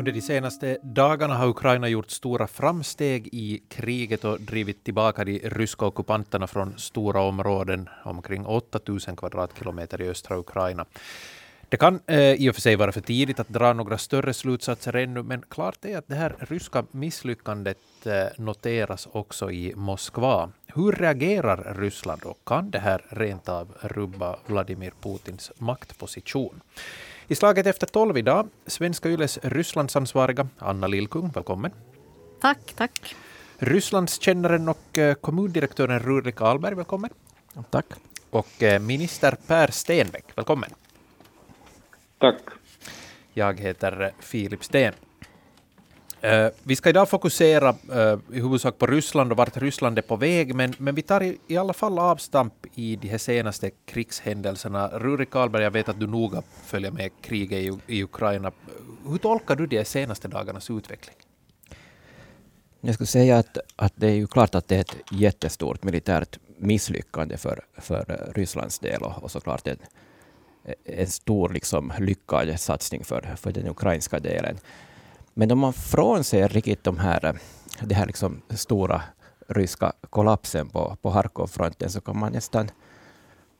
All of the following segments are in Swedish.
Under de senaste dagarna har Ukraina gjort stora framsteg i kriget och drivit tillbaka de ryska ockupanterna från stora områden, omkring 8000 kvadratkilometer i östra Ukraina. Det kan eh, i och för sig vara för tidigt att dra några större slutsatser ännu, men klart är att det här ryska misslyckandet eh, noteras också i Moskva. Hur reagerar Ryssland och kan det här rent av rubba Vladimir Putins maktposition? I slaget efter tolv idag, Svenska Yles Rysslandsansvariga Anna Lillkung, välkommen. Tack, tack. Rysslandskännaren och eh, kommundirektören Rurik Ahlberg, välkommen. Tack. Och eh, minister Per Stenbeck, välkommen. Tack. Jag heter Filip Sten. Uh, vi ska idag fokusera uh, i huvudsak på Ryssland och vart Ryssland är på väg, men, men vi tar i, i alla fall avstamp i de här senaste krigshändelserna. Ruri Karlberg, jag vet att du noga följer med kriget i, i Ukraina. Hur tolkar du de senaste dagarnas utveckling? Jag skulle säga att, att det är ju klart att det är ett jättestort militärt misslyckande för, för Rysslands del och, och såklart en, en stor liksom, lyckad satsning för, för den ukrainska delen. Men om man frånser riktigt de här, det här liksom stora ryska kollapsen på, på Harkovfronten så kan man nästan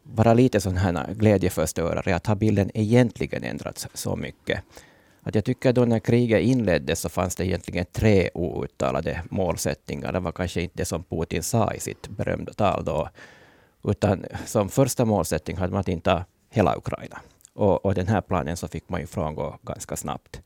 vara lite sån här glädjeförstörare att har bilden egentligen ändrats så mycket. Att jag tycker då när kriget inleddes så fanns det egentligen tre outtalade målsättningar. Det var kanske inte det som Putin sa i sitt berömda tal då, utan som första målsättning hade man att inte hela Ukraina. Och, och den här planen så fick man ju frångå ganska snabbt.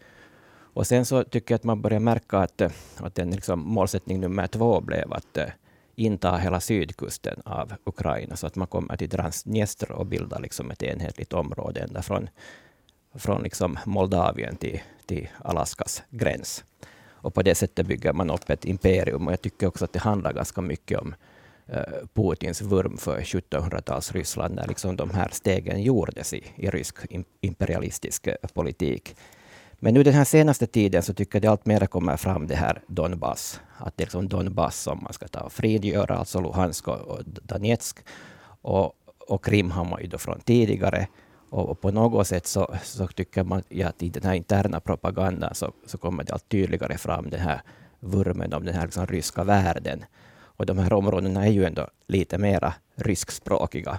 Och sen så tycker jag att man börjar märka att, eh, att den liksom målsättning nummer två blev att eh, inta hela sydkusten av Ukraina, så att man kommer till Transnistr och bildar liksom ett enhetligt område ända från, från liksom Moldavien till, till Alaskas gräns. Och på det sättet bygger man upp ett imperium. Och jag tycker också att det handlar ganska mycket om Eh, Putins vurm för 1700-tals Ryssland, när liksom de här stegen gjordes i, i rysk imperialistisk eh, politik. Men nu den här senaste tiden så tycker jag det allt mer kommer fram det här Donbass. Att det är liksom Donbass som man ska ta och frigöra, alltså Luhansk och Donetsk. Och, och Krim har man ju då från tidigare. Och, och på något sätt så, så tycker man ja, att i den här interna propagandan så, så kommer det allt tydligare fram den här vurmen om den här liksom ryska världen. Och de här områdena är ju ändå lite mera ryskspråkiga.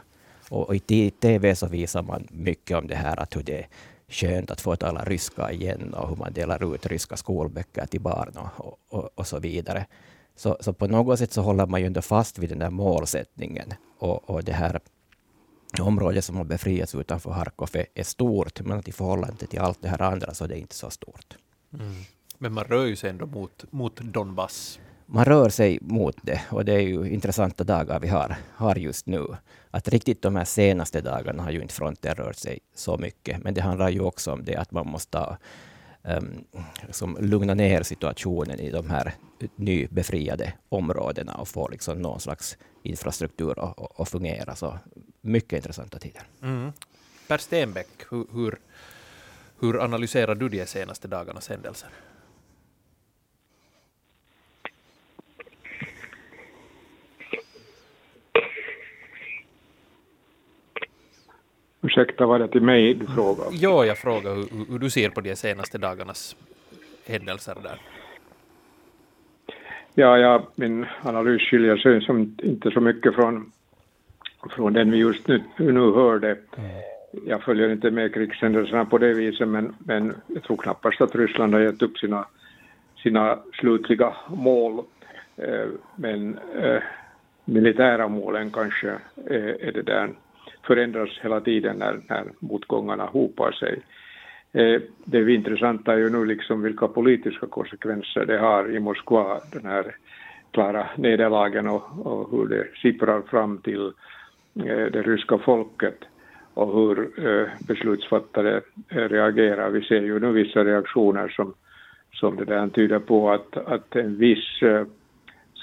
Och, och i tv så visar man mycket om det här att hur det är skönt att få tala ryska igen och hur man delar ut ryska skolböcker till barn och, och, och så vidare. Så, så, på något sätt så håller man ju ändå fast vid den där målsättningen. Och, och det här området som har befriats utanför Harkov är, är stort, men att i förhållande till allt det här andra så är det inte så stort. Mm. Men man rör ju sig ändå mot, mot Donbass man rör sig mot det och det är ju intressanta dagar vi har, har just nu. Att riktigt de här senaste dagarna har ju inte fronten rört sig så mycket, men det handlar ju också om det att man måste um, liksom lugna ner situationen i de här nybefriade områdena och få liksom någon slags infrastruktur att, att fungera. Så mycket intressanta tider. Mm. Per Stenbeck, hur, hur, hur analyserar du de senaste dagarnas händelser? Ursäkta, var det till mig du frågade? Ja, jag frågar hur, hur, du ser på de senaste dagarnas händelser där. Ja, ja min analys skiljer sig som inte så mycket från, från den vi just nu, nu hörde. Mm. Jag följer inte med krigshändelserna på det viset, men, men jag tror knappast att Ryssland har gett upp sina, sina slutliga mål. Eh, men eh, militära målen kanske är, är det där förändras hela tiden när, när motgångarna hopar sig. Eh, det det intressanta är ju nu liksom vilka politiska konsekvenser det har i Moskva, den här klara nederlagen och, och hur det sipprar fram till eh, det ryska folket och hur eh, beslutsfattare reagerar. Vi ser ju nu vissa reaktioner som, som det där tyder på att, att en viss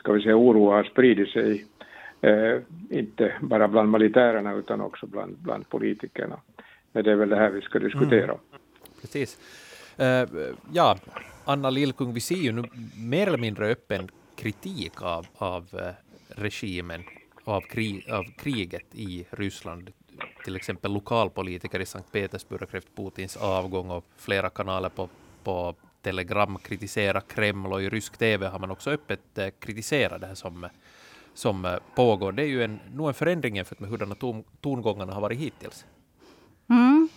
ska vi säga, oro har spridit sig eh, inte bara bland militärerna utan också bland, bland politikerna. Men det är väl det här vi ska diskutera. Mm. Precis. Uh, ja, Anna Lillkung, vi ser ju nu mer eller mindre öppen kritik av, av eh, regimen, av, krig, av kriget i Ryssland. till exempel lokalpolitiker i Sankt Petersburg har krävt Putins avgång och flera kanaler på, på Telegram kritiserar Kreml och i rysk TV har man också öppet eh, kritiserat det här som, som eh, pågår. Det är ju en, nog en förändring jämfört med hurdana ton, tongångarna har varit hittills. Mm.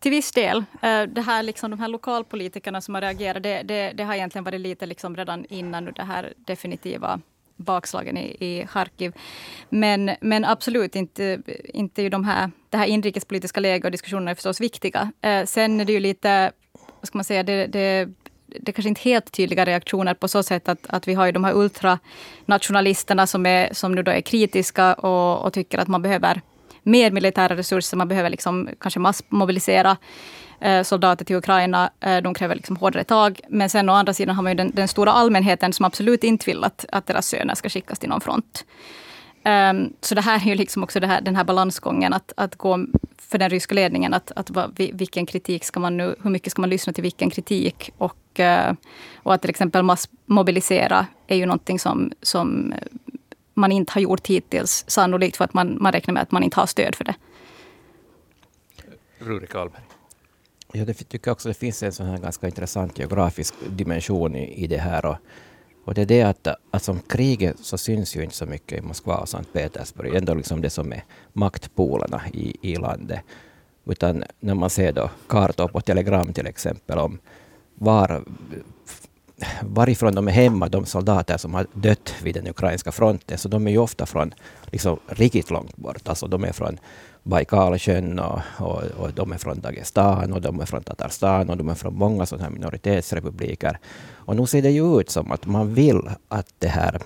Till viss del. Eh, det här, liksom, de här lokalpolitikerna som har reagerat, det, det, det har egentligen varit lite liksom redan innan det här definitiva bakslagen i, i Charkiv. Men, men absolut inte, inte ju de här, det här inrikespolitiska läget och diskussionerna är förstås viktiga. Eh, sen är det ju lite, vad ska man säga, det, det, det är kanske inte helt tydliga reaktioner på så sätt att, att vi har ju de här ultranationalisterna som, är, som nu då är kritiska och, och tycker att man behöver mer militära resurser. Man behöver liksom kanske massmobilisera eh, soldater till Ukraina. Eh, de kräver liksom hårdare tag. Men sen å andra sidan har man ju den, den stora allmänheten som absolut inte vill att, att deras söner ska skickas till någon front. Um, så det här är ju liksom också här, den här balansgången att, att gå för den ryska ledningen. Att, att vilken kritik ska man nu, hur mycket ska man lyssna till vilken kritik? Och, uh, och att till exempel massmobilisera är ju någonting som, som man inte har gjort hittills. Sannolikt för att man, man räknar med att man inte har stöd för det. Ruri Karlberg. Ja, det tycker jag också det finns en sån här ganska intressant geografisk dimension i, i det här. Och, och det är det att, att som kriget så syns ju inte så mycket i Moskva och Sankt Petersburg. Ändå liksom det som är maktpolerna i, i landet. Utan när man ser då kartor på Telegram till exempel om var varifrån de är hemma, de soldater som har dött vid den ukrainska fronten, så de är ju ofta från liksom, riktigt långt bort. Alltså de är från Baikalsjön och, och, och, de är från Dagestan och de är från Tatarstan och de är från många sådana här minoritetsrepubliker. Och nu ser det ju ut som att man vill att det här,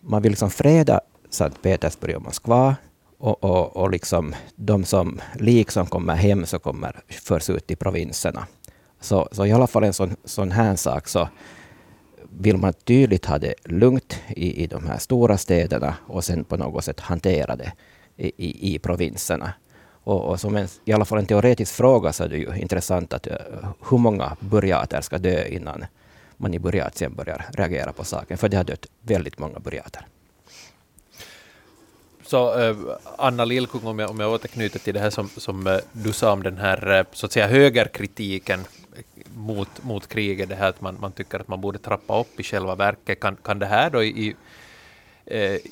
man vill liksom freda Sankt Petersburg och Moskva och, och, och liksom de som lik som kommer hem så kommer förs ut i provinserna. Så, så i alla fall en sån, sån här sak så vill man tydligt ha det lugnt i, i de här stora städerna och sen på något sätt hantera det i, i, i provinserna. Och, och, som en, i alla fall en teoretisk fråga så är det ju intressant att eh, hur många burjater ska dö innan man i Burjatien börjar reagera på saken, för det har dött väldigt många burjater. Så eh, Anna Lillkung, om jag, om jag återknyter till det här som, som eh, du sa om den här eh, så att säga högerkritiken mot, mot kriget, det här att man, man tycker att man borde trappa upp i själva verket. Kan, kan det här då i,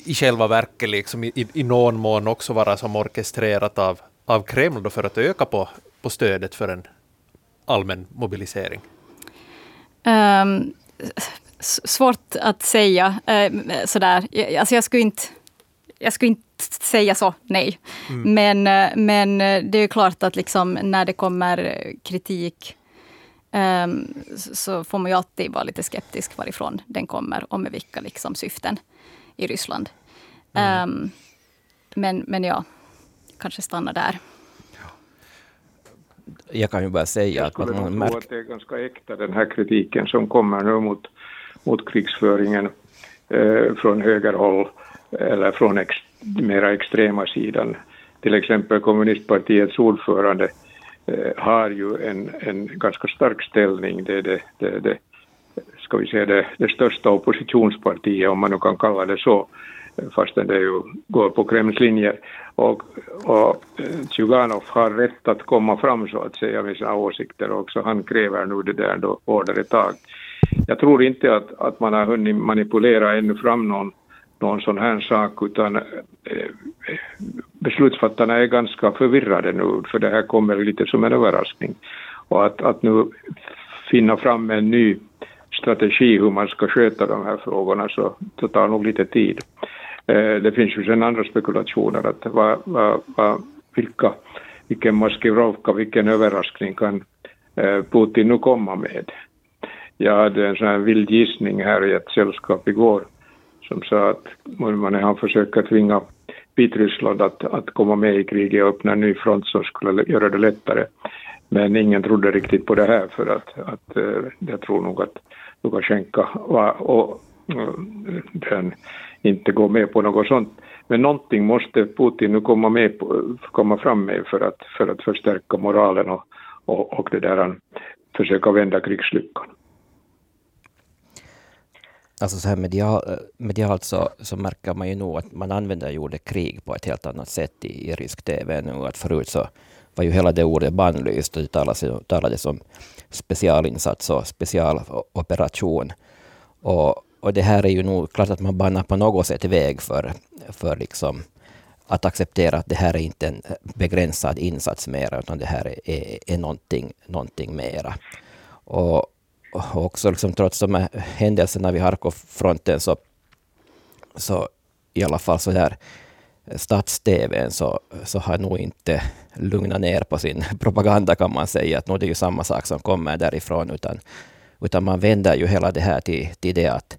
i själva verket liksom i, i någon mån också vara som orkestrerat av, av Kreml då för att öka på, på stödet för en allmän mobilisering? Um, svårt att säga uh, sådär. Alltså jag skulle inte jag skulle inte säga så, nej. Mm. Men, eh, men det är klart att liksom när det kommer kritik um, så får man ju alltid vara lite skeptisk varifrån den kommer och med vilka liksom syften i Ryssland. Mm. Um, men, men ja, kanske stanna där. Jag kan ju bara säga att man, man märker... att det är ganska äkta den här kritiken som kommer nu mot, mot krigsföringen eh, från högerhåll eller från ex, mera extrema sidan. Till exempel kommunistpartiets ordförande Eh, har ju en, en ganska stark ställning. Det är det, det, det, ska vi säga det, det största oppositionspartiet, om man nu kan kalla det så, fastän det ju går på Kremls linjer. Och, och eh, Tjuganov har rätt att komma fram så att säga med sina åsikter också. Han kräver nu det där då hårdare tag. Jag tror inte att, att man har hunnit manipulera ännu fram någon någon sån här sak utan eh, beslutsfattarna är ganska förvirrade nu för det här kommer lite som en överraskning. Och att, att nu finna fram en ny strategi hur man ska sköta de här frågorna så, så tar nog lite tid. Eh, det finns ju sen andra spekulationer att vad, vad, vad, vilka, vilken maskirovka, vilken överraskning kan eh, Putin nu komma med. Jag hade en sån här vild gissning här i ett sällskap igår som sa att man han försöker tvinga Vitryssland att, att komma med i kriget och öppna en ny front som skulle göra det lättare. Men ingen trodde riktigt på det här för att, att eh, jag tror nog att Lukasjenko och, och, den inte går med på något sånt. Men någonting måste Putin nu komma, med på, komma fram med för att, för att förstärka moralen och, och, och det där, försöka vända krigslyckan. alltså så här medial, medialt så, så märker man ju nog att man använder ju ordet krig på ett helt annat sätt i, i rysk TV nu. Att förut så var ju hela det ordet bannlyst och det talades, talades om specialinsats och specialoperation. Och, och det här är ju nog klart att man banar på något sätt väg för, för liksom att acceptera att det här är inte en begränsad insats mera, utan det här är, är, är någonting, någonting mera. Och, och också liksom, trots de här händelserna vid Harkov-fronten så, så i alla fall så där stats-TVn så, så har nog inte lugnat ner på sin propaganda kan man säga. Att nu är det ju samma sak som kommer därifrån, utan, utan man vänder ju hela det här till, till det att,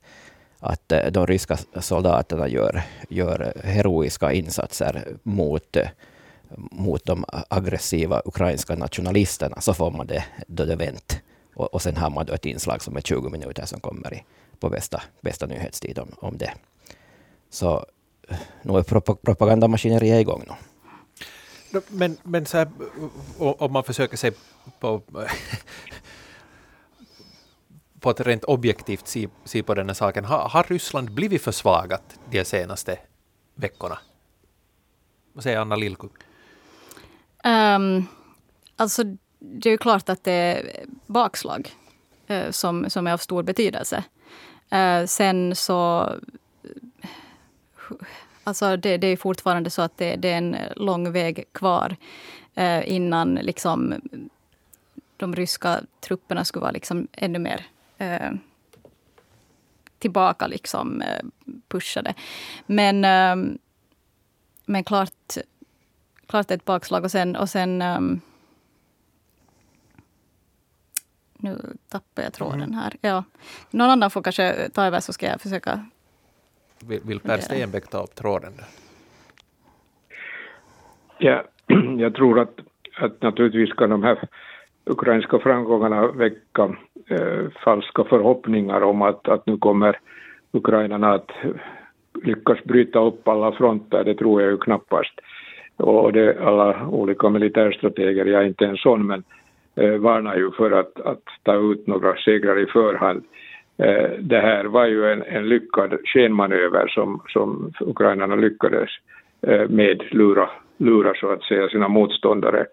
att eh, de ryska soldaterna gör, gör heroiska insatser mot, eh, mot de aggressiva ukrainska nationalisterna, så får man det då det vänt. Och, och sen har man då ett inslag som är 20 minuter som kommer i, på bästa, bästa nyhetstid om, om det. Så eh, nu är propagandamaskineriet igång nu. Men, men så här, om man försöker se på, på ett rent objektivt se, se på den här saken, har, har Ryssland blivit försvagat de senaste veckorna? Vad säger Anna Lilku? Um, ehm, alltså, det är ju klart att det är bakslag uh, som, som är av stor betydelse. Uh, sen så Alltså det, det är fortfarande så att det, det, är en lång väg kvar eh, innan liksom, de ryska trupperna skulle vara liksom ännu mer eh, tillbaka liksom, eh, pushade. Men, eh, men klart, klart ett bakslag. Och sen, och sen um, nu tappar jag tråden mm. här. Ja. Någon annan får kanske ta över så ska jag försöka vill, vill Per Stenbeck ta upp tråden? Där? Ja, jag tror att, att naturligtvis ska de här ukrainska framgångarna väcka Eh, falska förhoppningar om att, att nu kommer ukrainarna att lyckas bryta upp alla fronter, det tror jag ju knappast. Och det, alla olika militärstrateger, jag är inte en sån, men eh, varnar ju för att, att ta ut några segrar i förhand. Eh, det här var ju en, en lyckad skenmanöver som, som ukrainarna lyckades eh, med lura, lura så att säga sina motståndare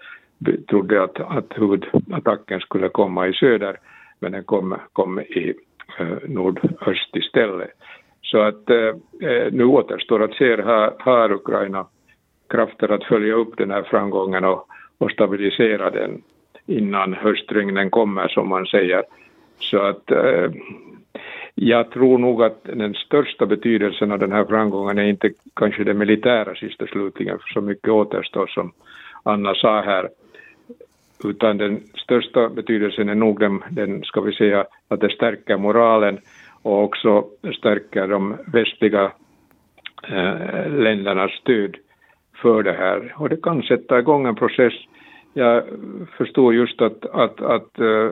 trodde att, att huvudattacken skulle komma i söder men den kom, kom i eh, nordöst istället. Så att eh, eh, nu återstår att se, har, har Ukraina krafter att följa upp den här framgången och, och stabilisera den innan höstregnen kommer som man säger. Så att eh, jag tror nog att den största betydelsen av den här framgången är inte kanske det militära sista slutligen, för så mycket återstår som Anna sa här, utan den största betydelsen är nog den, den ska vi säga, att det stärker moralen och också stärker de västliga eh, ländernas stöd för det här. Och det kan sätta igång en process jag förstod just att, att, att eh,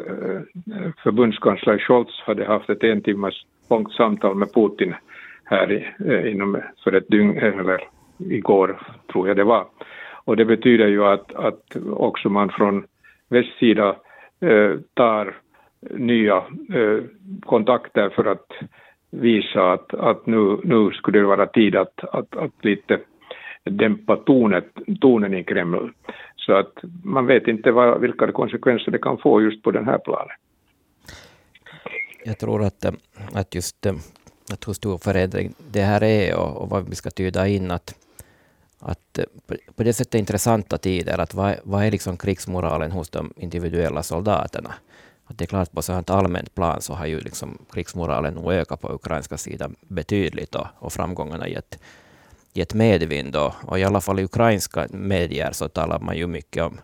förbundskansler Scholz hade haft ett en timmars långt samtal med Putin här i, eh, inom, för ett dygn, eh, eller igår tror jag det var. Och det betyder ju att, att också man från västsida eh, tar nya eh, kontakter för att visa att, att nu, nu skulle det vara tid att, att, att lite dämpa tonet, tonen i Kreml. Så att man vet inte vad, vilka konsekvenser det kan få just på den här planen. Jag tror att, eh, att just att hur stor förändring det här är och, och vad vi ska tyda in att, att eh, på det sättet är intressanta tider. Att vad, vad är liksom krigsmoralen hos de individuella soldaterna? Att det är klart på sådant allmänt plan så har ju liksom krigsmoralen nog ökat på ukrainska sidan betydligt och, och framgångarna gett gett medvind. Och, och i alla fall i ukrainska medier så talar man ju mycket om,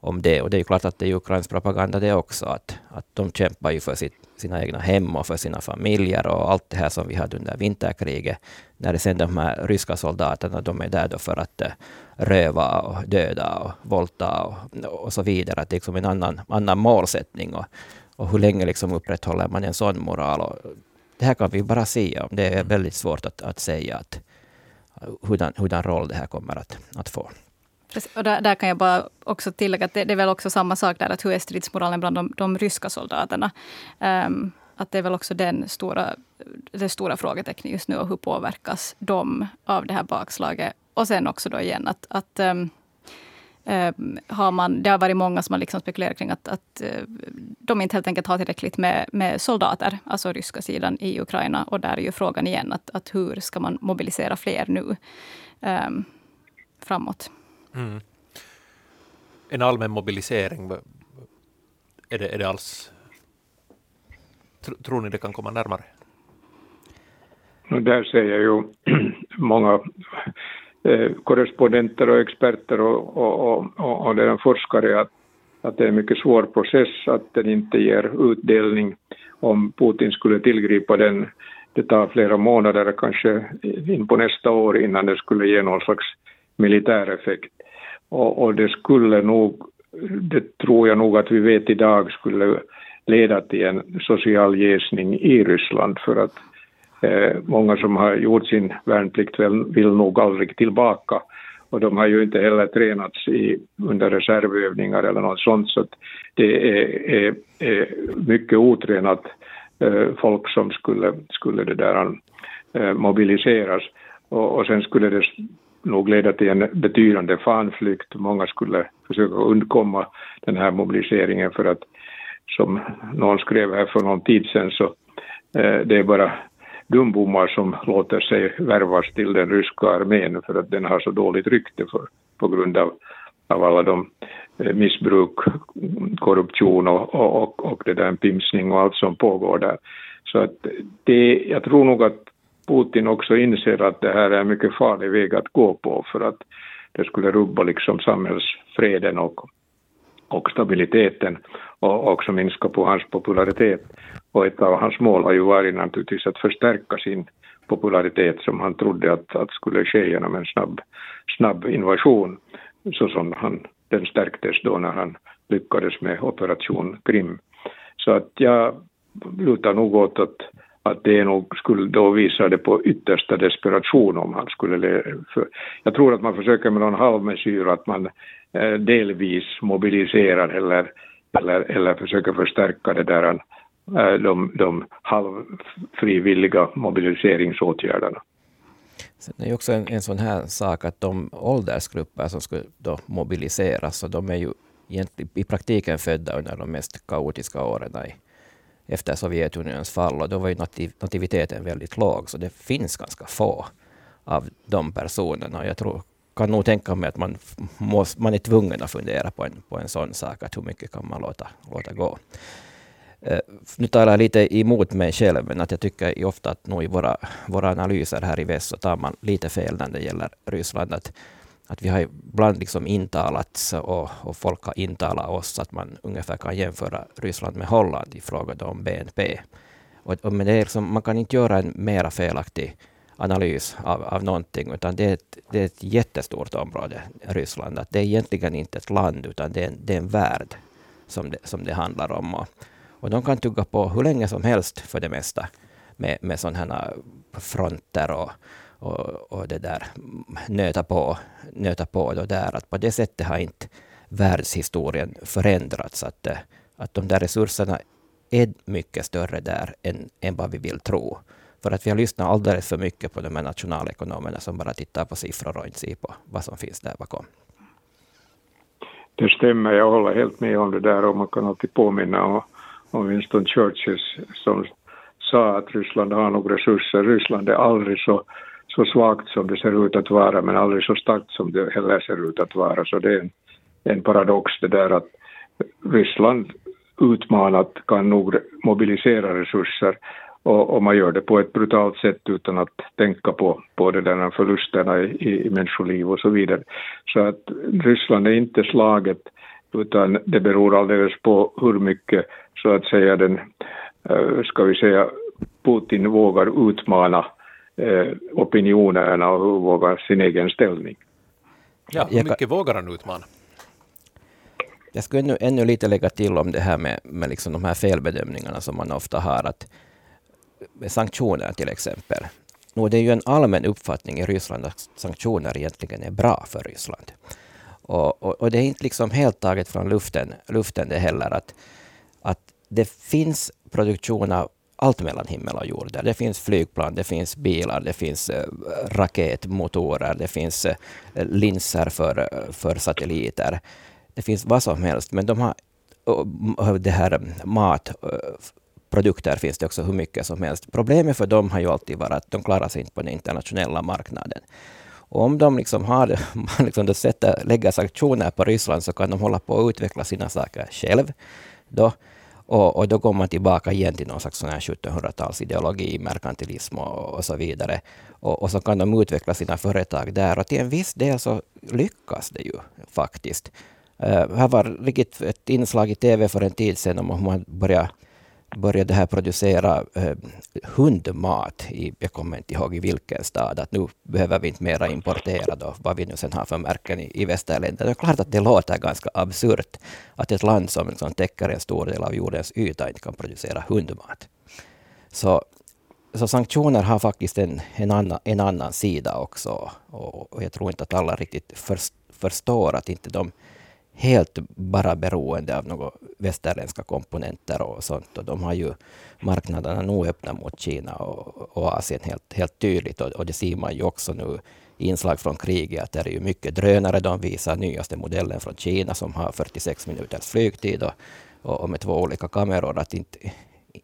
om det. Och det är ju klart att det är ukrainsk propaganda det också. Att, att de kämpar ju för sitt, sina egna hem och för sina familjer och allt det här som vi hade under vinterkriget. När det sen de här ryska soldaterna, de är där då för att eh, röva och döda och våldta och, och så vidare. Att det är liksom en annan, annan målsättning. Och, och hur länge liksom upprätthåller man en sån moral? Och det här kan vi bara se. Det är väldigt svårt att, att säga att eh, hurdan, hurdan roll det här kommer att, att få. Och där, där, kan jag bara också tillägga att det, det, är väl också samma sak där, att hur är stridsmoralen bland de, de ryska soldaterna? Um, att det är väl också den stora, det stora frågetecknet just nu. Och hur påverkas de av det här bakslaget? Och sen också då igen att, att um, har man, det har varit många som har liksom spekulerat kring att, att uh, de inte helt enkelt har tillräckligt med, med soldater, alltså ryska sidan i Ukraina. Och där är ju frågan igen att, att hur ska man mobilisera fler nu um, framåt? Mm. En allmän mobilisering, är det, är det alls... Tror ni det kan komma närmare? Där säger ju många eh, korrespondenter och experter och, och, och, och den forskare att, att det är en mycket svår process, att den inte ger utdelning om Putin skulle tillgripa den. Det tar flera månader, kanske in på nästa år innan det skulle ge någon slags militär effekt. Och, och det skulle nog det tror jag nog att vi vet idag skulle leda till en social jäsning i Ryssland. För att eh, många som har gjort sin värnplikt vill, vill nog aldrig tillbaka. Och de har ju inte heller tränats i, under reservövningar eller något sånt. Så att det är, är, är mycket otränat eh, folk som skulle, skulle det där eh, mobiliseras. Och, och sen skulle det nog leda till en betydande fanflykt. Många skulle försöka undkomma den här mobiliseringen för att som någon skrev här för någon tid sedan så eh, det är bara dumbommar som låter sig värvas till den ryska armén för att den har så dåligt rykte för, på grund av, av alla de eh, missbruk, korruption och, och, och det där pimsning och allt som pågår där. Så att det, jag tror nog att Putin också inser att det här är en mycket farlig väg att gå på för att det skulle rubba liksom samhällsfreden och, och stabiliteten och också minska på hans popularitet. Och ett av hans mål har ju varit naturligtvis att förstärka sin popularitet som han trodde att, att skulle ske genom en snabb, snabb invasion så som han, den stärktes då när han lyckades med operation Krim. Så att jag lutar nog åt att att det nog skulle då visa det på yttersta desperation om han skulle... För jag tror att man försöker med någon halvmesyr att man eh, delvis mobiliserar eller, eller, eller försöker förstärka det där, eh, de, de halvfrivilliga mobiliseringsåtgärderna. Sen är ju också en, en sån här sak att de åldersgrupper som skulle då mobiliseras, så de är ju egentligen i praktiken födda under de mest kaotiska åren i, efter Sovjetunionens fall och då var ju nativ nativiteten väldigt låg, så det finns ganska få av de personerna. Jag tror, kan nog tänka mig att man, måste, man är tvungen att fundera på en, på en sån sak, att hur mycket kan man låta, låta gå. Uh, nu talar jag lite emot mig själv, men att jag tycker ofta att nog i våra, våra analyser här i väst så tar man lite fel när det gäller Ryssland. Att att vi har ibland liksom intalats och, och, folk har intalat oss att man ungefär kan jämföra Ryssland med Holland i fråga om BNP. Och, och men det är liksom, man kan inte göra en mera felaktig analys av, av någonting, utan det är, ett, det är ett jättestort område, Ryssland. Att det är egentligen inte ett land, utan det är en, det är en värld som det, som det handlar om. Och, och de kan tugga på hur länge som helst för det mesta med, med sådana här fronter och, och, och det där, nöta på, nöta på då där. Att på det sättet har inte världshistorien förändrats. Att, eh, att de där resurserna är mycket större där än, än vad vi vill tro. För att vi har lyssnat alldeles för mycket på de här nationalekonomerna som bara tittar på siffror och inte ser på vad som finns där bakom. Det stämmer, jag håller helt med om det där och man kan alltid påminna om, om Winston Churchill som sa att Ryssland har nog resurser. Ryssland är aldrig så så svagt som det ser ut att vara men aldrig så starkt som det heller ser ut att vara. Så det är en, en paradox det där att Ryssland utmanat kan nog mobilisera resurser och, och, man gör det på ett brutalt sätt utan att tänka på, på det där förlusterna i, i människoliv och så vidare. Så att Ryssland är inte slaget utan det beror alldeles på hur mycket så att säga den, eh, ska vi säga, Putin vågar utmana opinionerna och vågar sin egen ställning. Ja, hur mycket vågar han utmana? Jag skulle ännu, ännu lite lägga till om det här med, med liksom de här felbedömningarna som man ofta har. Att med sanktioner till exempel. Nu, det är ju en allmän uppfattning i Ryssland att sanktioner egentligen är bra för Ryssland. Och, och, och, det är inte liksom helt taget från luften, luften det heller. Att, att det finns produktion av allt mellan himmel och jord. Där. Det finns flygplan, det finns bilar, det finns eh, raketmotorer, det finns eh, linser för, eh, för satelliter. Det finns vad som helst, men de har det här matprodukter finns det också hur mycket som helst. Problemet för dem har ju alltid varit att de klarar sig inte på den internationella marknaden. Och om de liksom har, liksom sätter, lägger sanktioner på Ryssland så kan de hålla på att utveckla sina saker själv. Då, och, och, då går man tillbaka igen till någon slags 1700-talsideologi, merkantilism och, och, så vidare. Och, och, så kan de utveckla sina företag där. Och till en viss del så lyckas det ju faktiskt. Uh, här var riktigt ett inslag i TV för en tid sedan om hur man börjar började här producera eh, hundmat. I, jag kommer inte ihåg i vilken stad. Att nu behöver vi inte mera importera då, vad vi nu sen har för märken i, i västerländerna. Det är klart att det låter ganska absurt att ett land som som täcker en stor del av jordens yta inte kan producera hundmat. Så, så sanktioner har faktiskt en, en, annan, en annan sida också. Och, och jag tror inte att alla riktigt först, förstår att inte de helt bara beroende av några västerländska komponenter och sånt. Och de har ju marknaderna nog öppna mot Kina och, och Asien helt, helt tydligt. Och, och, det ser man ju också nu i inslag från kriget, att det är ju mycket drönare. De visar nyaste modellen från Kina som har 46 minuters flygtid och, och, och med två olika kameror. Att inte,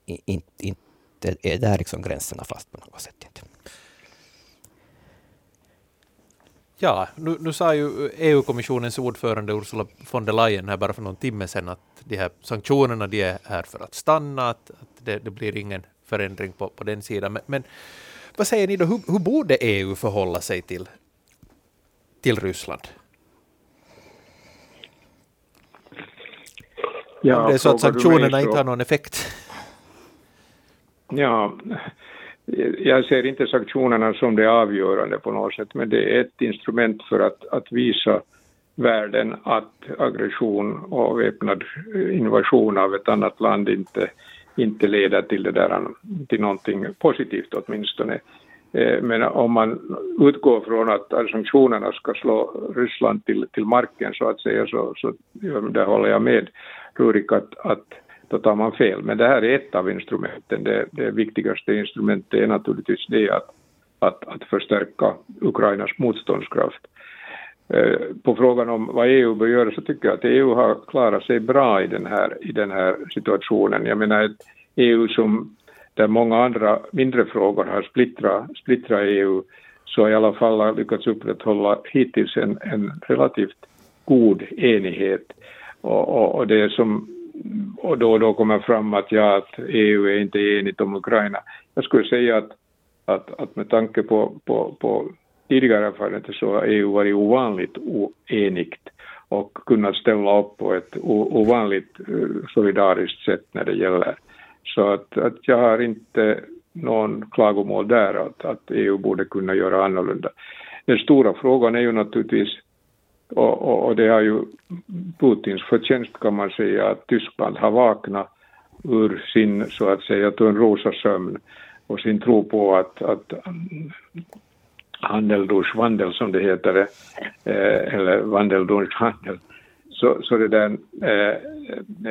inte, inte är där liksom gränserna fast på något sätt. Inte. Ja, nu, nu sa ju EU-kommissionens ordförande Ursula von der Leyen här bara för någon timme sedan att de här sanktionerna de är här för att stanna, att, att det, det, blir ingen förändring på, på den sidan. Men, men vad säger ni då, hur, hur, borde EU förhålla sig till, till Ryssland? Ja, Om det är så att sanktionerna inte har någon effekt? Ja, jag ser inte sanktionerna som det avgörande på något sätt, men det är ett instrument för att, att visa världen att aggression och väpnad invasion av ett annat land inte, inte leder till, det där, till någonting positivt åtminstone. Eh, men om man utgår från att sanktionerna ska slå Ryssland till, till marken så att säga så, så där håller jag med Rurik att, att då tar man fel. Men det här är ett av instrumenten. Det, det viktigaste instrumentet är naturligtvis det att, att, att förstärka Ukrainas motståndskraft. Eh, på frågan om vad EU bör göra så tycker jag att EU har klarat sig bra i den här, i den här situationen. Jag menar ett EU som där många andra mindre frågor har splittrat, splittrat EU så i alla fall har lyckats upprätthålla hittills en, en relativt god enighet. Och, och, och det som och då och då kommer fram att, ja, att EU är inte enigt om Ukraina. Jag skulle säga att, att, att med tanke på, på, på tidigare erfarenheter så har EU varit ovanligt oenigt och kunnat ställa upp på ett ovanligt eh, solidariskt sätt när det gäller. Så att, att jag har inte någon klagomål där att, att EU borde kunna göra annorlunda. Den stora frågan är ju naturligtvis och, och, och, det har ju Putins förtjänst kan man säga att Tyskland har vaknat ur sin så att säga Törnrosasömn och sin tro på att, att handel durch Wandel som det heter, eh, eller Wandel durch Handel, så, så det där eh,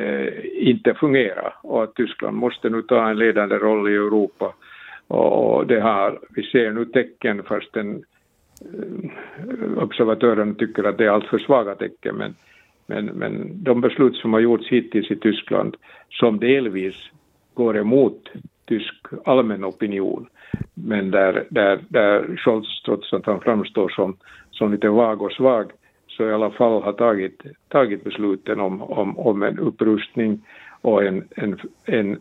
eh, inte fungerar. Och att Tyskland måste nu ta en ledande roll i Europa. Och, och det har, vi ser nu tecken fast den observatörerna tycker att det är alltför svaga tecken men, men, men de beslut som har gjorts hittills i Tyskland som delvis går emot tysk allmän opinion men där, där, där Scholz trots att han framstår som, som lite vag och svag så i alla fall har tagit, tagit besluten om, om, om en upprustning och en, en, en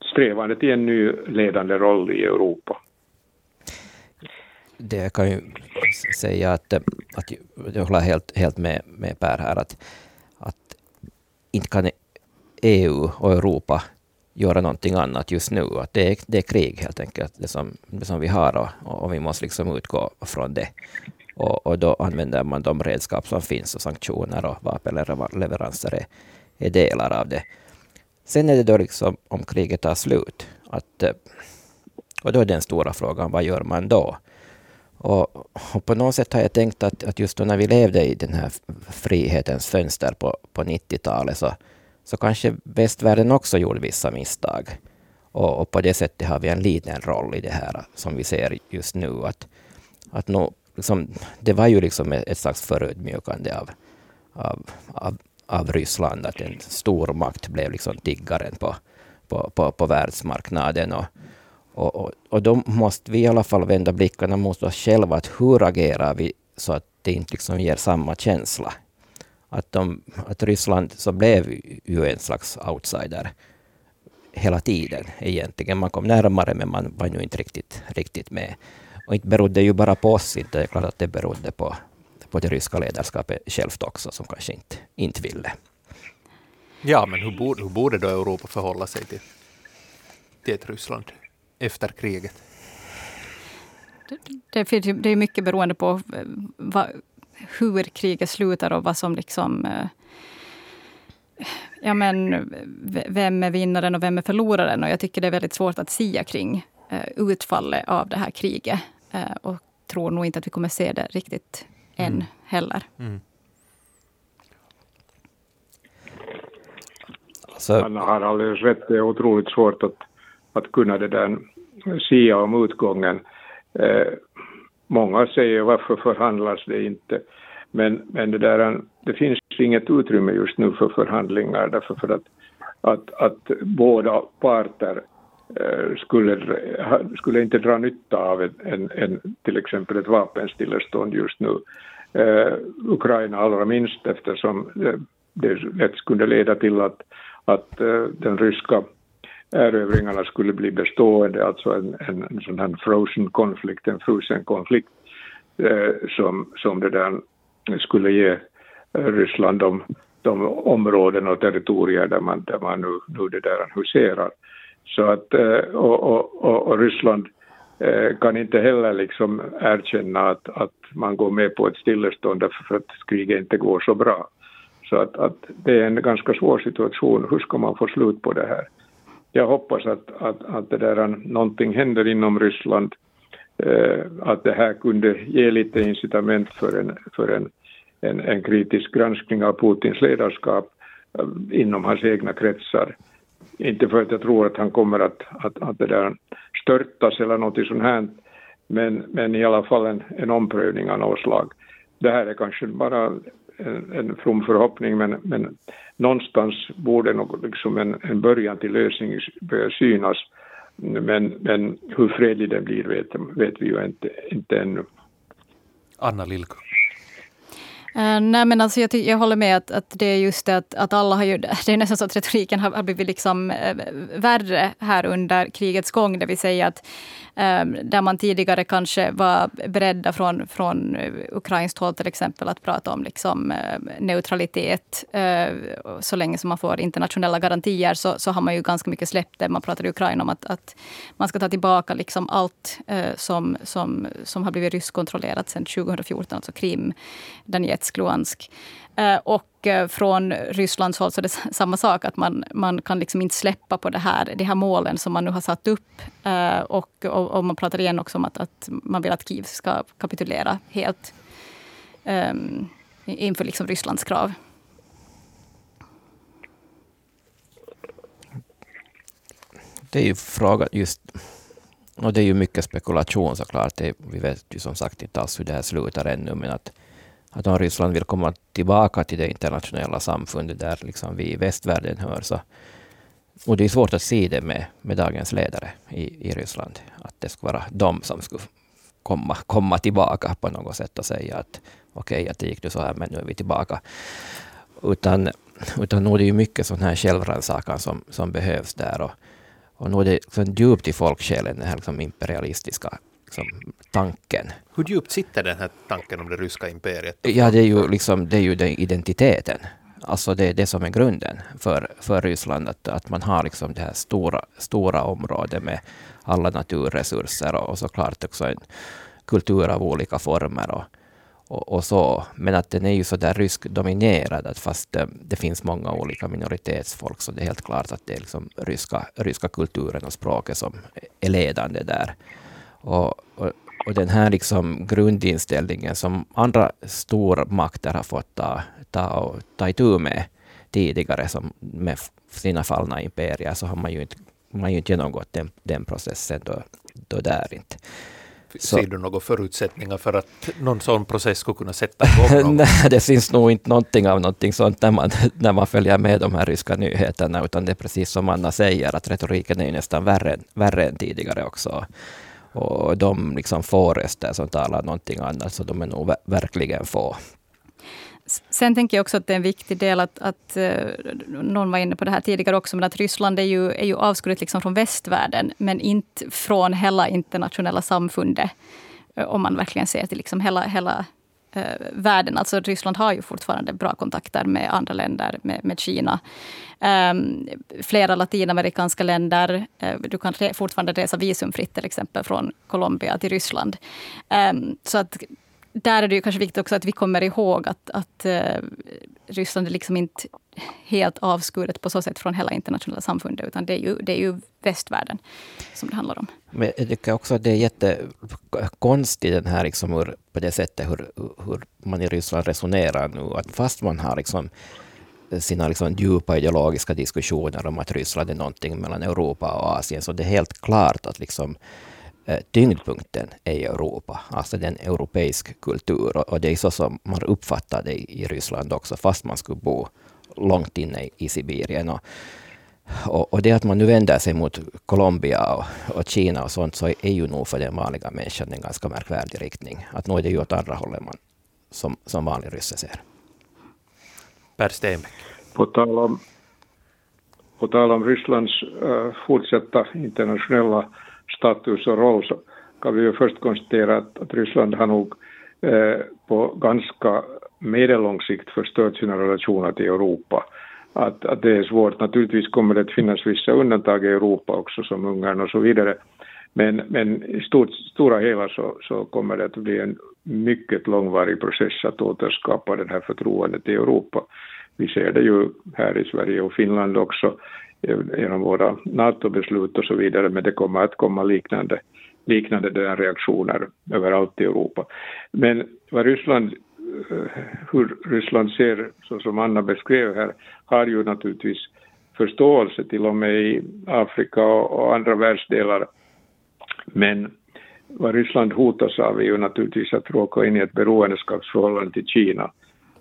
strävande till en ny ledande roll i Europa det kan ju säga att, att jag håller helt, helt med, med Per här, att, att inte kan EU och Europa göra någonting annat just nu. Att det, är, det är krig helt enkelt, det som, det som vi har och, och vi måste liksom utgå från det. Och, och, då använder man de redskap som finns och sanktioner och vapenleveranser är, är delar av det. Sen är det då liksom om kriget tar slut. Att, och då är den stora frågan, vad gör man då? Och, och, på något sätt har jag tänkt att, att just då när vi levde i den här frihetens fönster på, på 90-talet så, så kanske västvärlden också gjorde vissa misstag. Och, och, på det sättet har vi en liten roll i det här som vi ser just nu. Att, att nå, liksom, det var ju liksom ett, ett slags förödmjukande av, av, av, av Ryssland, att en stormakt blev liksom tiggaren på, på, på, på världsmarknaden. Och, och, och, och då måste vi i alla fall vända blickarna mot oss själva. Att hur agerar vi så att det inte liksom ger samma känsla? Att, de, att Ryssland så blev ju en slags outsider hela tiden egentligen. Man kom närmare men man var ju inte riktigt, riktigt med. Och inte berodde ju bara på oss, inte. det är klart att det berodde på, på det ryska ledarskapet självt också, som kanske inte, inte ville. Ja, men hur borde, hur borde då Europa förhålla sig till, till ett Ryssland efter kriget? Det, det, det är mycket beroende på eh, vad, hur kriget slutar och vad som liksom eh, ja, men, vem är vinnaren och vem är förloraren? Och jag tycker det är väldigt svårt att sia kring eh, utfallet av det här kriget. Eh, och tror nog inte att vi kommer se det riktigt än mm. heller. Mm. Han har alldeles rätt, det är otroligt svårt att, att kunna det där sia om utgången. Eh, många säger varför förhandlas det inte? Men, men det, där, det finns inget utrymme just nu för förhandlingar därför för att, att, att båda parter eh, skulle, skulle inte dra nytta av en, en, en, till exempel ett vapenstillestånd just nu. Eh, Ukraina allra minst eftersom det, det lätt skulle leda till att, att eh, den ryska erövringarna skulle bli bestående, alltså en, en, en sån här frozen konflikt, en frusen konflikt eh, som, som det där skulle ge Ryssland de, de områden och territorier där man, där man nu, nu det där huserar. Så att, eh, och, och, och, och Ryssland eh, kan inte heller liksom erkänna att, att man går med på ett stillestånd därför att kriget inte går så bra. Så att, att det är en ganska svår situation. Hur ska man få slut på det här? Jag hoppas att, att, att det där, någonting händer inom Ryssland Eh, att det här kunde ge lite incitament för en, för en, en, en kritisk granskning av Putins ledarskap eh, inom hans egna kretsar. Inte för att jag tror att han kommer att, att, att det där störtas eller något sånt här, men, men i alla fall en, en omprövning av något slag. Det här är kanske bara en, en from förhoppning, men, men någonstans borde något, liksom en, en början till lösning börja synas men, men hur fredlig den blir vet, vet vi ju inte, inte ännu. Anna Lilko. Uh, nej men alltså jag, jag håller med att, att det är just det att, att alla har ju... Det är nästan så att retoriken har, har blivit liksom, uh, värre här under krigets gång. Det vill säga att Ehm, där man tidigare kanske var beredda från, från ukrainskt håll till exempel att prata om liksom, eh, neutralitet. Ehm, så länge som man får internationella garantier så, så har man ju ganska mycket släppt det. Man pratar i Ukraina om att, att man ska ta tillbaka liksom allt eh, som, som, som har blivit ryskkontrollerat sedan 2014, alltså Krim, Donetsk, Luhansk. Ehm, och Eh, från Rysslands håll så är det samma sak, att man, man kan liksom inte släppa på det här, de här målen som man nu har satt upp. Eh, och, och, och man pratar igen också om att, att man vill att Kiev ska kapitulera helt um, inför liksom Rysslands krav. Det är ju frågan just och det är ju mycket spekulation såklart. Det, vi vet ju som sagt inte alls hur det här slutar ännu, men att att om Ryssland vill komma tillbaka till det internationella samfundet där liksom vi i västvärlden hör, så och det är svårt att se det med, med dagens ledare i, i Ryssland, att det skulle vara de som skulle komma, komma tillbaka på något sätt och säga att okej, okay, att det gick nu så här, men nu är vi tillbaka. Utan, utan nog är det ju mycket sån här självrannsakan som, som behövs där. Och, och nog är det liksom djupt i folksjälen, den här liksom imperialistiska liksom, tanken. Hur djupt sitter den här tanken om det ryska imperiet? Ja, det är ju, liksom, det är ju den identiteten. Alltså det är det som är grunden för, för Ryssland, att, att man har liksom det här stora, stora området med alla naturresurser och, och såklart också en kultur av olika former. Och, och, och, så. Men att den är ju så där ryskdominerad, att fast det, det, finns många olika minoritetsfolk, så det är helt klart att det är liksom ryska, ryska kulturen och språket som är ledande där. Och, och, och, den här liksom grundinställningen som andra stormakter har fått ta, ta, ta itu med tidigare som med sina fallna imperier, så har man ju inte man ju inte genomgått den, den processen då, då där inte. Så. Ser du några förutsättningar för att någon sån process skulle kunna sätta igång? Nej, det finns nog inte någonting av någonting sånt när man, när man följer med de här ryska nyheterna, utan det är precis som Anna säger, att retoriken är nästan värre, värre än tidigare också. Och de liksom få röster som talar någonting annat, så de är nog verkligen få. Sen tänker jag också att det är en viktig del att, att eh, någon var inne på det här tidigare också, men att Ryssland är ju, är ju avskuret liksom från västvärlden, men inte från hela internationella samfundet. Eh, om man verkligen ser till liksom hela, hela eh, världen. Alltså Ryssland har ju fortfarande bra kontakter med andra länder, med, med Kina. Um, flera latinamerikanska länder. Uh, du kan re fortfarande resa visumfritt till exempel från Colombia till Ryssland. Um, så att där är det ju kanske viktigt också att vi kommer ihåg att, att uh, Ryssland är liksom inte helt avskuret på så sätt från hela internationella samfundet, utan det är ju, det är ju västvärlden som det handlar om. Men jag tycker också att det är jättekonstigt den här, liksom, hur, på det sättet hur, hur man i Ryssland resonerar nu, att fast man har liksom eh, sina liksom djupa ideologiska diskussioner om att Ryssland är någonting mellan Europa och Asien, så det är helt klart att liksom tyngdpunkten är i Europa, alltså den europeisk kultur. Och det är så som man uppfattar det i Ryssland också, fast man skulle bo långt inne i Sibirien. Och, och, och det att man nu vänder sig mot Colombia och, och, Kina och sånt, så är ju nog för den vanliga människan en ganska märkvärdig riktning. Att nu är det ju åt andra hållet man som, som vanlig rysse ser. Per Stenbeck. På tal om, på tal om Rysslands uh, fortsatta internationella status och roll så kan vi ju först konstatera att, att Ryssland har nog eh, på ganska medellång sikt förstört sina relationer till Europa. Att, att det är svårt. Naturligtvis kommer det att finnas vissa undantag i Europa också som Ungern och så vidare. Men, men i stort, stora hela så, så kommer det att bli en mycket långvarig process att återskapa det här förtroendet i Europa. Vi ser det ju här i Sverige och Finland också eh, genom våra NATO-beslut och så vidare, men det kommer att komma liknande, liknande där reaktioner överallt i Europa. Men vad Ryssland, eh, hur Ryssland ser, så som Anna beskrev här, har ju naturligtvis förståelse till och med i Afrika och andra världsdelar. Men vad Ryssland hotas av är ju naturligtvis att råka in i ett beroendeskapsförhållande till Kina.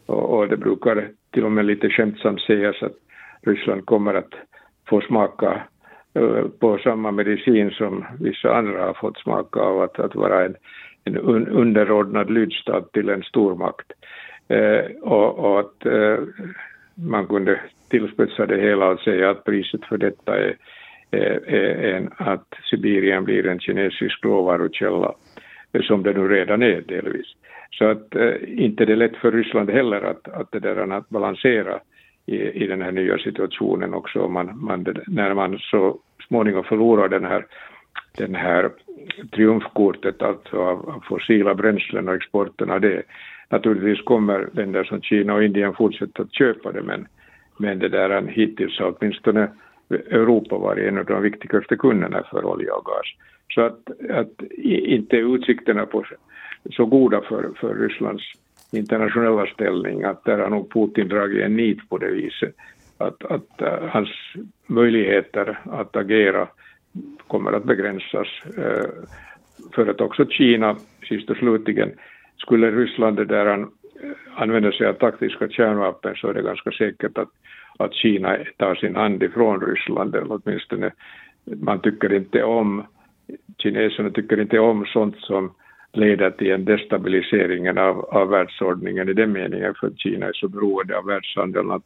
Och, och det brukar till och med lite skämtsamt sägas att Ryssland kommer att få smaka eh, på samma medicin som vissa andra har fått smaka av att, att vara en, en underordnad lydstat till en stormakt. Eh, och, och, att eh, man kunde tillspetsa det hela och säga att priset för detta är, är, är en, att Sibirien blir en kinesisk råvarukälla, eh, som det nu redan är delvis. Så att eh, inte det är lätt för Ryssland heller att, att, det där, att balansera i, i den här nya situationen också. Man, man, när man så småningom förlorar den här, den här triumfkortet alltså av, av fossila bränslen och exporten av det. Naturligtvis kommer länder som Kina och Indien fortsätta att köpa det men, men det där eh, hittills har åtminstone Europa varit en av de viktigaste kunderna för olja och gas. Så att, att inte utsikterna på så goda för, för Rysslands internationella ställning, att där har nog Putin dragit en nit på det viset. Att, att uh, hans möjligheter att agera kommer att begränsas. Uh, för att också Kina, sist och slutligen, skulle Ryssland det där han, eh, uh, använda sig av taktiska kärnvapen så är det ganska säkert att, att Kina tar sin hand ifrån Ryssland, eller åtminstone man tycker inte om, kineserna tycker inte om sånt som leder till en destabilisering av, av världsordningen i den meningen för att Kina är så beroende av världshandeln att,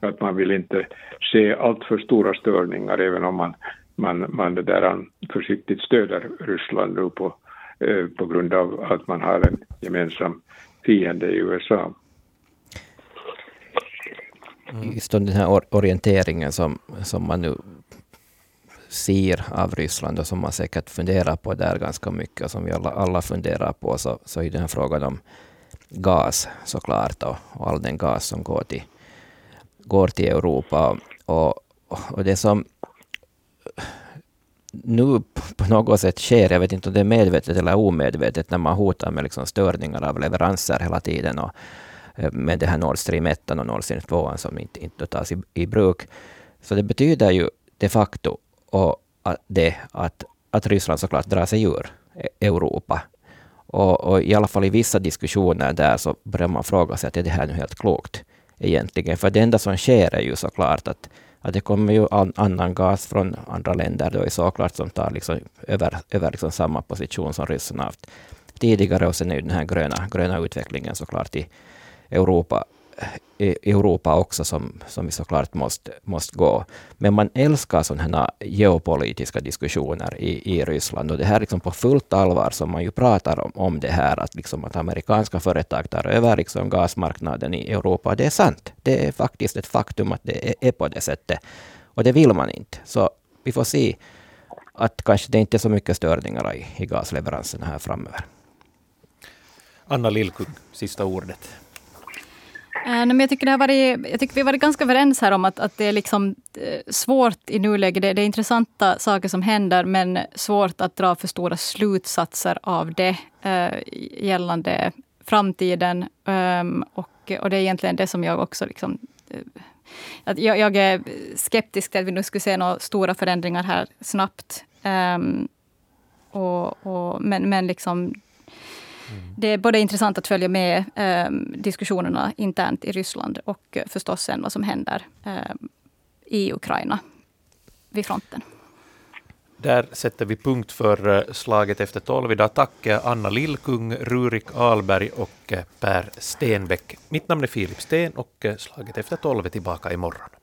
att man vill inte se alltför stora störningar även om man, man, man det där försiktigt stöder Ryssland nu på, eh, på grund av att man har en gemensam fiende i USA. Just den här orienteringen som, som man nu ser av Ryssland och som man säkert funderar på där ganska mycket och som vi alla, alla funderar på, så, så är den här frågan om gas såklart och, och all den gas som går till, går till Europa. Och, och det som nu på något sätt sker, jag vet inte om det är medvetet eller omedvetet, när man hotar med liksom störningar av leveranser hela tiden och eh, med det här Nord Stream 1 och Nord Stream 2 som inte, inte tas i, i bruk. Så det betyder ju de facto och att, det att, att Ryssland såklart drar sig ur e- Europa. Och, och, i alla fall i vissa diskussioner där så börjar man fråga sig att är det här nu helt klokt egentligen? För det enda som sker är ju såklart att, att det kommer ju an, annan gas från andra länder då är såklart som tar liksom över, över liksom samma position som ryssarna haft tidigare. Och sen är ju den här gröna, gröna utvecklingen såklart i Europa Eh, Europa också som, som vi såklart måste, måste gå. Men man älskar sådana här geopolitiska diskussioner i, i Ryssland och det här liksom på fullt allvar som man ju pratar om, om det här att, liksom att amerikanska företag tar över liksom gasmarknaden i Europa. Det är sant. Det är faktiskt ett faktum att det är, är på det sättet. Och det vill man inte. Så vi får se att kanske det inte är så mycket störningar i, i gasleveranserna här framöver. Anna Lillkung, sista ordet. Eh, men jag, tycker det har varit, jag tycker vi har varit ganska överens här om att, att det är liksom eh, svårt i nuläget. Det, det, är intressanta saker som händer men svårt att dra för stora slutsatser av det eh, gällande framtiden. Ehm, och, och det är egentligen det som jag också liksom, att jag, jag, är skeptisk till att vi nu skulle se några stora förändringar här snabbt. Um, och, och, men, men liksom Mm. det är både intressant att följa med eh, diskussionerna internt i Ryssland och eh, förstås sen vad som händer eh, i Ukraina vid fronten. Där sätter vi punkt för eh, slaget efter tolv. Idag tack Anna Lillkung, Rurik Alberg och eh, Per Stenbeck. Mitt namn är Filip Sten och slaget efter tolv är tillbaka imorgon.